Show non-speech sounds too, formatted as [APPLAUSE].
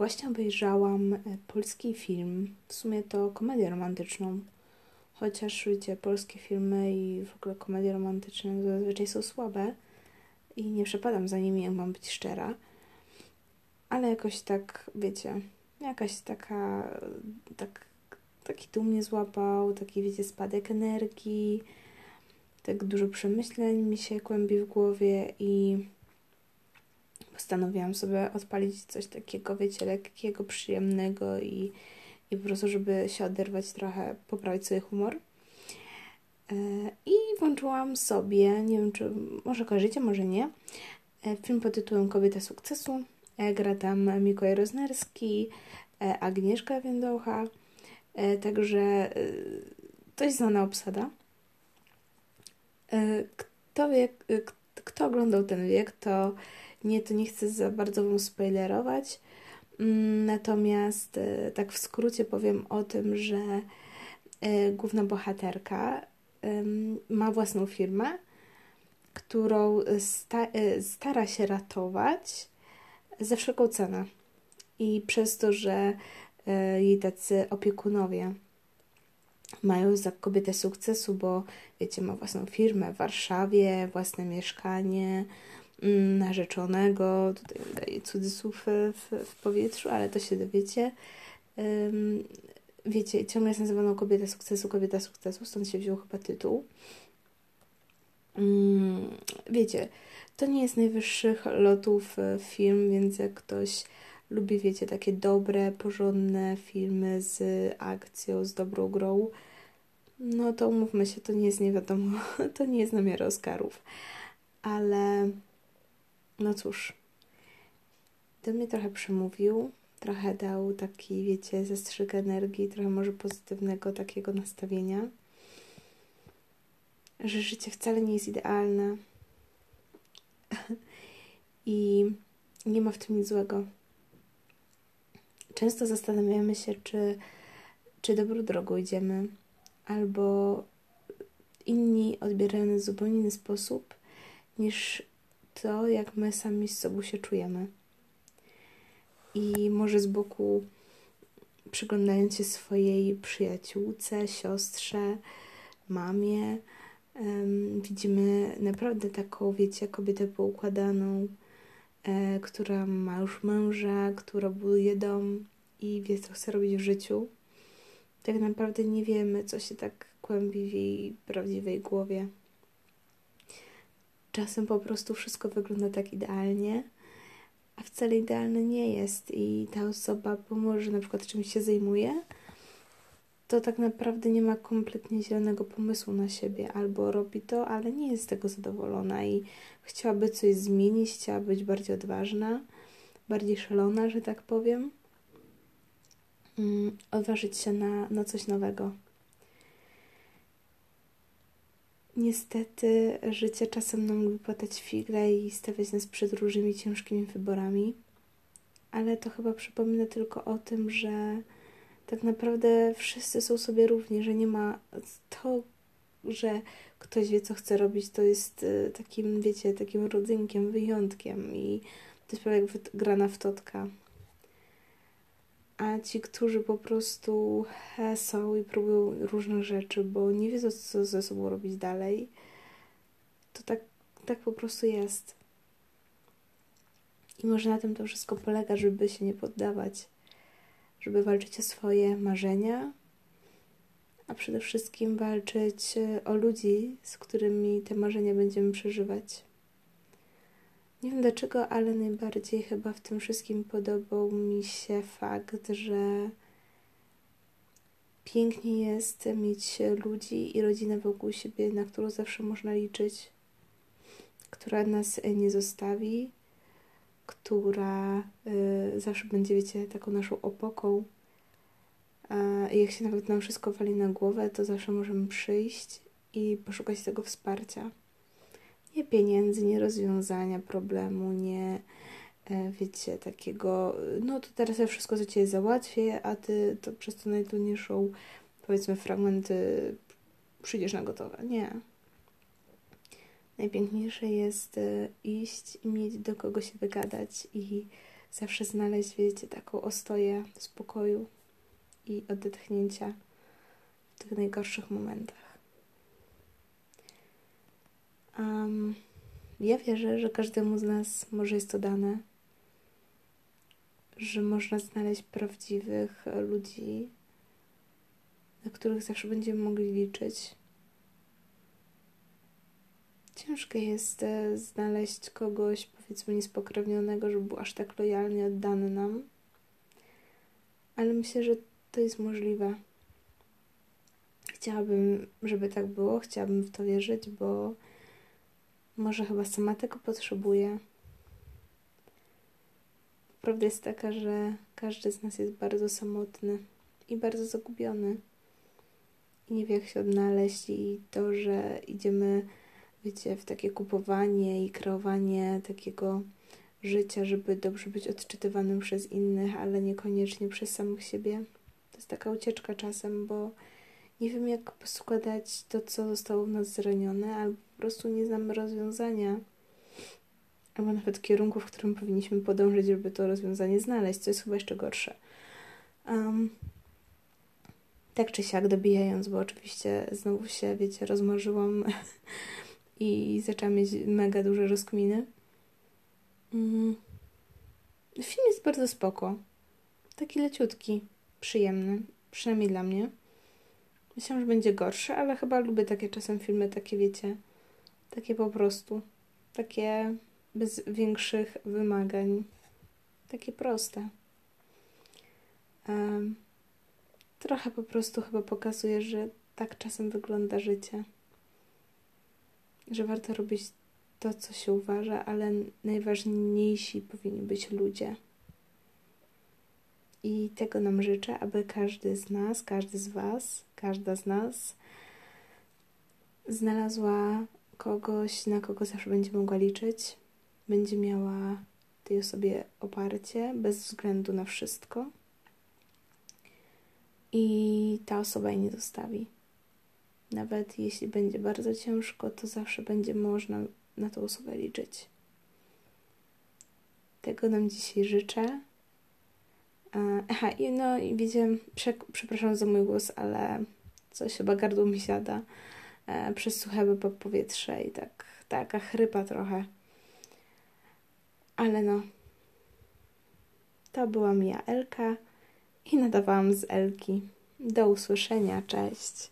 Właśnie obejrzałam e, polski film, w sumie to komedię romantyczną. Chociaż wiecie, polskie filmy i w ogóle komedie romantyczne zazwyczaj są słabe i nie przepadam za nimi, jak mam być szczera. Ale jakoś tak, wiecie, jakaś taka, tak, taki tu mnie złapał, taki, wiecie, spadek energii, tak dużo przemyśleń mi się kłębi w głowie i postanowiłam sobie odpalić coś takiego, wiecie, lekkiego, przyjemnego i, i po prostu, żeby się oderwać trochę, poprawić sobie humor. E, I włączyłam sobie, nie wiem czy może kojarzycie, może nie, e, film pod tytułem Kobieta sukcesu. E, gra tam Mikołaj Roznerski, Agnieszka Więdocha, także dość znana obsada. Kto wie, kto oglądał ten wiek, to nie, to nie chcę za bardzo Wam spoilerować. Mm, natomiast e, tak w skrócie powiem o tym, że e, główna bohaterka ma własną firmę, którą e, stara się ratować za wszelką cenę. I przez to, że jej tacy opiekunowie mają za kobietę sukcesu, bo wiecie, ma własną firmę w Warszawie, własne mieszkanie, narzeczonego, tutaj daję cudzysłów w, w powietrzu, ale to się dowiecie. Wiecie, ciągle jest nazywana kobieta sukcesu, kobieta sukcesu, stąd się wziął chyba tytuł. Um, wiecie, to nie jest najwyższych lotów e, film, więc jak ktoś lubi, wiecie, takie dobre, porządne filmy z akcją, z dobrą grą, no to umówmy się, to nie jest nie wiadomo, [LAUGHS] to nie jest na miarę Oscarów. Ale no cóż, do mnie trochę przemówił, trochę dał taki, wiecie, zastrzyk energii, trochę może pozytywnego takiego nastawienia, że życie wcale nie jest idealne i nie ma w tym nic złego. Często zastanawiamy się, czy, czy dobrą drogą idziemy, albo inni odbierają nas w zupełnie inny sposób niż to, jak my sami z sobą się czujemy. I może z boku przyglądając się swojej przyjaciółce, siostrze, mamie, um, widzimy naprawdę taką, wiecie, kobietę poukładaną, e, która ma już męża, która buduje dom i wie, co chce robić w życiu. Tak naprawdę nie wiemy, co się tak kłębi w jej prawdziwej głowie. Czasem po prostu wszystko wygląda tak idealnie, a wcale idealne nie jest. I ta osoba, pomimo że na przykład czymś się zajmuje, to tak naprawdę nie ma kompletnie zielonego pomysłu na siebie, albo robi to, ale nie jest z tego zadowolona i chciałaby coś zmienić, chciała być bardziej odważna, bardziej szalona, że tak powiem, mm, odważyć się na, na coś nowego. Niestety życie czasem nam lubi płatać figle i stawiać nas przed różnymi ciężkimi wyborami, ale to chyba przypomina tylko o tym, że tak naprawdę wszyscy są sobie równi, że nie ma to, że ktoś wie, co chce robić, to jest y, takim, wiecie, takim rodzynkiem, wyjątkiem i to jest prawie jak grana w totka a ci, którzy po prostu są i próbują różnych rzeczy, bo nie wiedzą, co ze sobą robić dalej, to tak, tak po prostu jest. I może na tym to wszystko polega, żeby się nie poddawać, żeby walczyć o swoje marzenia, a przede wszystkim walczyć o ludzi, z którymi te marzenia będziemy przeżywać. Nie wiem dlaczego, ale najbardziej chyba w tym wszystkim podobał mi się fakt, że pięknie jest mieć ludzi i rodzinę wokół siebie, na którą zawsze można liczyć, która nas nie zostawi, która y, zawsze będzie, wiecie, taką naszą opoką. I jak się nawet nam wszystko wali na głowę, to zawsze możemy przyjść i poszukać tego wsparcia pieniędzy, nie rozwiązania problemu, nie e, wiecie, takiego, no to teraz ja wszystko za Ciebie załatwię, a Ty to przez to najtrudniejszą, powiedzmy, fragmenty przyjdziesz na gotowe. Nie. Najpiękniejsze jest e, iść i mieć do kogo się wygadać i zawsze znaleźć, wiecie, taką ostoję spokoju i odetchnięcia w tych najgorszych momentach. Um, ja wierzę, że każdemu z nas może jest to dane, że można znaleźć prawdziwych ludzi, na których zawsze będziemy mogli liczyć. Ciężko jest e, znaleźć kogoś, powiedzmy, niespokrewnionego, żeby był aż tak lojalnie oddany nam, ale myślę, że to jest możliwe. Chciałabym, żeby tak było, chciałabym w to wierzyć, bo może chyba sama tego potrzebuję. Prawda jest taka, że każdy z nas jest bardzo samotny i bardzo zagubiony. I nie wie, jak się odnaleźć, i to, że idziemy, wiecie, w takie kupowanie i kreowanie takiego życia, żeby dobrze być odczytywanym przez innych, ale niekoniecznie przez samych siebie. To jest taka ucieczka czasem, bo nie wiem, jak poskładać to, co zostało w nas zranione, albo po prostu nie znamy rozwiązania, albo nawet kierunku, w którym powinniśmy podążyć, żeby to rozwiązanie znaleźć, co jest chyba jeszcze gorsze. Um, tak czy siak dobijając, bo oczywiście znowu się, wiecie, rozmarzyłam [LAUGHS] i zaczęłam mieć mega duże rozkminy. Mm. Film jest bardzo spoko. Taki leciutki, przyjemny, przynajmniej dla mnie. Myślałam, że będzie gorszy, ale chyba lubię takie czasem filmy, takie wiecie, takie po prostu, takie bez większych wymagań, takie proste. Um, trochę po prostu chyba pokazuje, że tak czasem wygląda życie. Że warto robić to, co się uważa, ale najważniejsi powinni być ludzie. I tego nam życzę, aby każdy z nas, każdy z Was, każda z nas znalazła kogoś, na kogo zawsze będzie mogła liczyć, będzie miała tej osobie oparcie bez względu na wszystko i ta osoba jej nie zostawi. Nawet jeśli będzie bardzo ciężko, to zawsze będzie można na tą osobę liczyć. Tego nam dzisiaj życzę. Aha, i no i wiecie, prze, przepraszam za mój głos, ale coś chyba gardło mi siada e, przez suche po powietrze i tak, taka chrypa trochę. Ale no, to była Mia Elka i nadawałam z Elki. Do usłyszenia, cześć.